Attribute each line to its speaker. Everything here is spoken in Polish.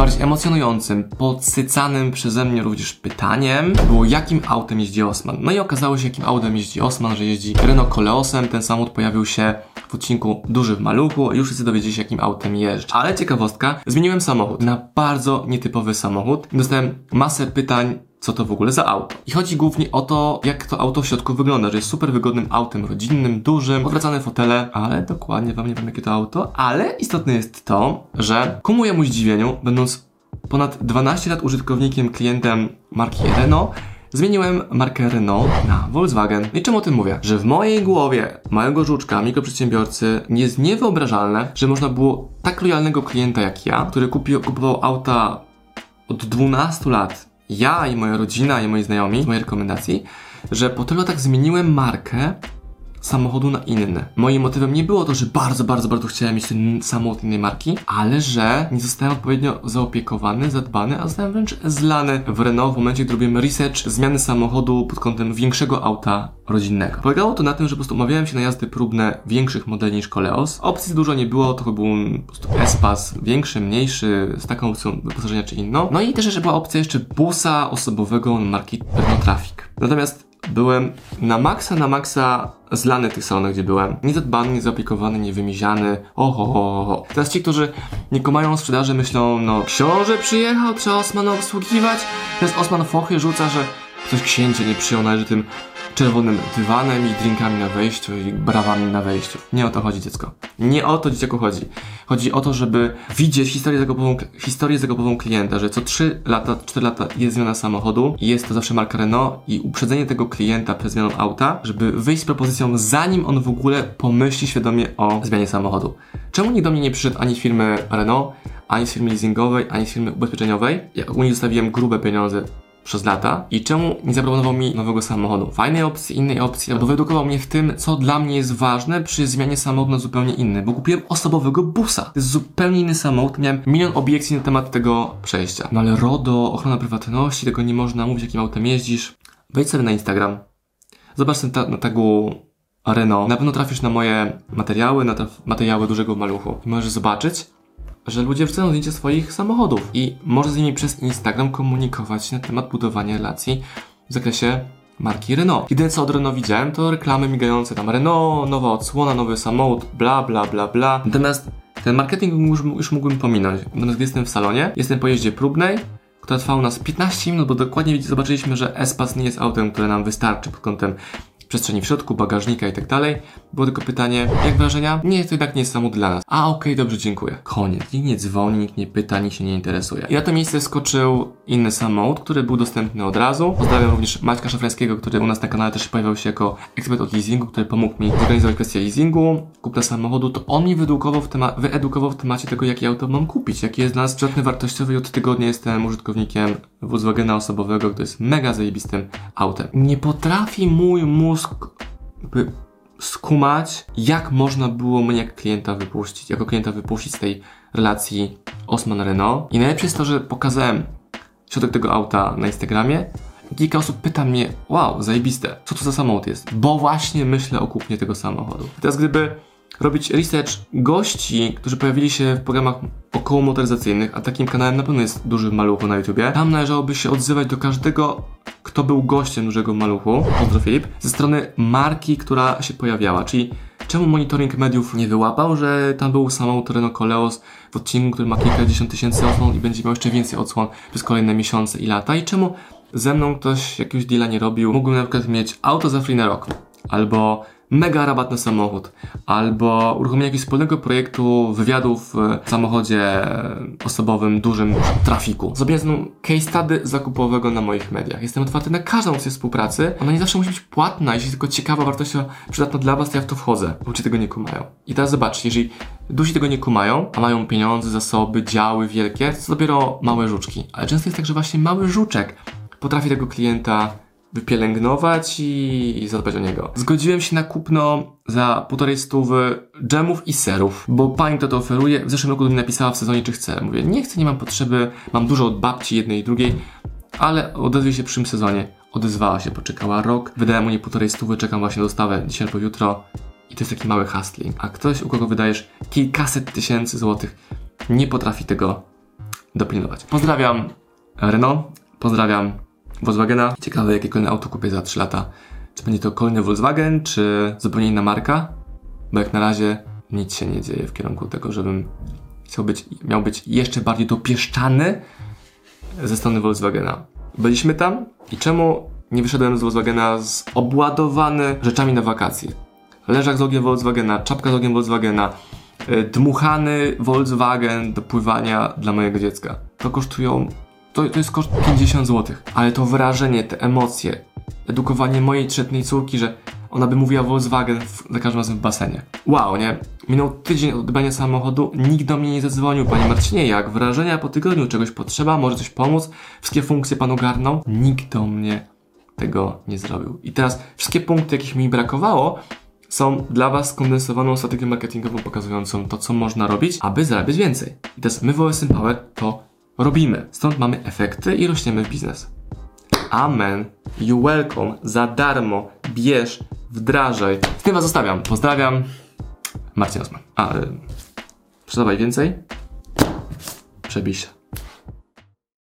Speaker 1: najbardziej emocjonującym, podsycanym przeze mnie również pytaniem było jakim autem jeździ Osman. No i okazało się jakim autem jeździ Osman, że jeździ Renault Coleosem. Ten samochód pojawił się w odcinku Duży w Maluchu. Już wszyscy dowiedzieli się jakim autem jeżdżę. Ale ciekawostka, zmieniłem samochód na bardzo nietypowy samochód. Dostałem masę pytań co to w ogóle za auto. I chodzi głównie o to, jak to auto w środku wygląda, że jest super wygodnym autem rodzinnym, dużym, odwracane fotele, ale dokładnie wam nie wiem jakie to auto, ale istotne jest to, że ku mojemu zdziwieniu, będąc ponad 12 lat użytkownikiem, klientem marki Renault, Zmieniłem markę Renault na Volkswagen. I czemu o tym mówię? Że w mojej głowie małego żuczka, mikroprzedsiębiorcy jest niewyobrażalne, że można było tak lojalnego klienta jak ja, który kupił, kupował auta od 12 lat ja i moja rodzina i moi znajomi, z mojej rekomendacji, że po tylu latach zmieniłem markę samochodu na inny. Moim motywem nie było to, że bardzo, bardzo, bardzo chciałem mieć ten samochód innej marki, ale że nie zostałem odpowiednio zaopiekowany, zadbany, a zostałem wręcz zlany w Renault w momencie, gdy robiłem research zmiany samochodu pod kątem większego auta rodzinnego. Polegało to na tym, że po prostu umawiałem się na jazdy próbne większych modeli niż Koleos. Opcji dużo nie było, to był po prostu Espas, większy, mniejszy, z taką opcją wyposażenia czy inną. No i też jeszcze była opcja jeszcze busa osobowego marki Renault Traffic. Natomiast byłem na maksa, na maksa zlany tych salonach, gdzie byłem. Niezadbany, niezaopiekowany, niewymiziany. Oho, ho, ho, ho. Teraz ci, którzy nie kumają sprzedaży, myślą, no książę przyjechał, trzeba Osmana obsługiwać. Teraz Osman fochy rzuca, że ktoś księcia nie przyjął należytym czerwonym dywanem i drinkami na wejściu i brawami na wejściu. Nie o to chodzi, dziecko. Nie o to dzieciaku chodzi. Chodzi o to, żeby widzieć historię zakupową, historię zakupową klienta, że co 3 lata, 4 lata jest zmiana samochodu jest to zawsze marka Renault i uprzedzenie tego klienta przed zmianą auta, żeby wyjść z propozycją zanim on w ogóle pomyśli świadomie o zmianie samochodu. Czemu nikt do mnie nie przyszedł ani z firmy Renault, ani z firmy leasingowej, ani z firmy ubezpieczeniowej? Ja ogólnie zostawiłem grube pieniądze przez lata i czemu nie zaproponował mi nowego samochodu? Fajnej opcji, innej opcji, albo wyedukował mnie w tym, co dla mnie jest ważne przy zmianie samochodu na zupełnie inny, bo kupiłem osobowego busa. To jest zupełnie inny samochód, miałem milion obiekcji na temat tego przejścia. No ale RODO, ochrona prywatności, tego nie można mówić, jakim autem jeździsz. Wejdź sobie na Instagram, zobacz ten ta na tagu Renault. Na pewno trafisz na moje materiały, na materiały dużego maluchu. I możesz zobaczyć, że ludzie wrzucają zdjęcia swoich samochodów i może z nimi przez Instagram komunikować na temat budowania relacji w zakresie marki Renault. Jedyne co od Renault widziałem to reklamy migające tam Renault, nowa odsłona, nowy samochód, bla bla bla bla. Natomiast ten marketing już, już mógłbym pominąć. Natomiast gdy jestem w salonie, jestem po jeździe próbnej, która trwała nas 15 minut, bo dokładnie zobaczyliśmy, że Espas nie jest autem, które nam wystarczy pod kątem przestrzeni w środku, bagażnika i tak dalej. Było tylko pytanie, jak wrażenia? Nie, to jednak nie jest samochód dla nas. A okej, okay, dobrze, dziękuję. Koniec. Nikt nie dzwoni, nikt nie pyta, nikt się nie interesuje. I na to miejsce skoczył inny samochód, który był dostępny od razu. Pozdrawiam również Maćka Szafrańskiego, który u nas na kanale też pojawiał się jako ekspert od leasingu, który pomógł mi zorganizować kwestię leasingu, kupna samochodu. To on mi wyedukował w, wyedukował w temacie tego, jakie auto mam kupić, jaki jest dla nas przydatny wartościowy i od tygodnia jestem użytkownikiem Volkswagena osobowego, który jest mega zajebistym autem. Nie potrafi mój mózg by skumać, jak można było mnie jak klienta wypuścić, jako klienta wypuścić z tej relacji Osman-Renault. I najlepsze jest to, że pokazałem środek tego auta na Instagramie. Kilka osób pyta mnie, wow, zajebiste, co to za samochód jest? Bo właśnie myślę o kupnie tego samochodu. teraz gdyby robić research gości, którzy pojawili się w programach około motoryzacyjnych, a takim kanałem na pewno jest duży maluchu na YouTubie. Tam należałoby się odzywać do każdego, kto był gościem dużego maluchu, pozdro Filip, ze strony marki, która się pojawiała, czyli czemu monitoring mediów nie wyłapał, że tam był samochód Renault Coleos w odcinku, który ma kilkadziesiąt tysięcy odsłon i będzie miał jeszcze więcej odsłon przez kolejne miesiące i lata? I czemu ze mną ktoś jakiegoś deala nie robił, mógłbym na przykład mieć auto za free na rok, albo mega rabat na samochód, albo uruchomienie jakiegoś wspólnego projektu wywiadów w samochodzie osobowym, dużym trafiku. Zrobię znowu case study zakupowego na moich mediach. Jestem otwarty na każdą opcję współpracy. Ona nie zawsze musi być płatna, jeśli tylko ciekawa, wartościowa, przydatna dla Was, to ja w to wchodzę. Ludzie tego nie kumają. I teraz zobaczcie, jeżeli dusi tego nie kumają, a mają pieniądze, zasoby, działy wielkie, to dopiero małe żuczki. Ale często jest tak, że właśnie mały żuczek potrafi tego klienta wypielęgnować i, i zadbać o niego. Zgodziłem się na kupno za półtorej stówy dżemów i serów, bo pani to to oferuje. W zeszłym roku do mnie napisała w sezonie, czy chcę. Mówię, nie chcę, nie mam potrzeby, mam dużo od babci jednej i drugiej, ale odezwie się w przyszłym sezonie. Odezwała się, poczekała rok, wydałem mu nie półtorej stówy, czekam właśnie dostawę dzisiaj albo jutro. I to jest taki mały hustling. A ktoś, u kogo wydajesz kilkaset tysięcy złotych, nie potrafi tego dopilnować. Pozdrawiam Renault, pozdrawiam Volkswagena. Ciekawe, jakie kolejne auto kupię za 3 lata. Czy będzie to kolejny Volkswagen, czy zupełnie inna marka? Bo jak na razie nic się nie dzieje w kierunku tego, żebym chciał być, miał być jeszcze bardziej dopieszczany ze strony Volkswagena. Byliśmy tam i czemu nie wyszedłem z Volkswagena z obładowany rzeczami na wakacje? Leżak z logiem Volkswagena, czapka z logiem Volkswagena, y, dmuchany Volkswagen do pływania dla mojego dziecka. To kosztują, to, to jest koszt 50 zł, ale to wrażenie, te emocje, edukowanie mojej trzyletniej córki, że ona by mówiła Volkswagen w, za każdym razem w basenie. Wow, nie? Minął tydzień od samochodu, nikt do mnie nie zadzwonił. Panie Marcinie, jak wrażenia po tygodniu? Czegoś potrzeba? Może coś pomóc? Wszystkie funkcje pan ogarnął? Nikt do mnie tego nie zrobił. I teraz wszystkie punkty, jakich mi brakowało, są dla Was skondensowaną strategią marketingową pokazującą to, co można robić, aby zarabiać więcej. I teraz my w OSM Power to robimy. Stąd mamy efekty i rośniemy w biznes. Amen. You welcome. Za darmo. Bierz. Wdrażaj. Z tym Was zostawiam. Pozdrawiam. Marcin Osman. A, y, więcej. Przebij się.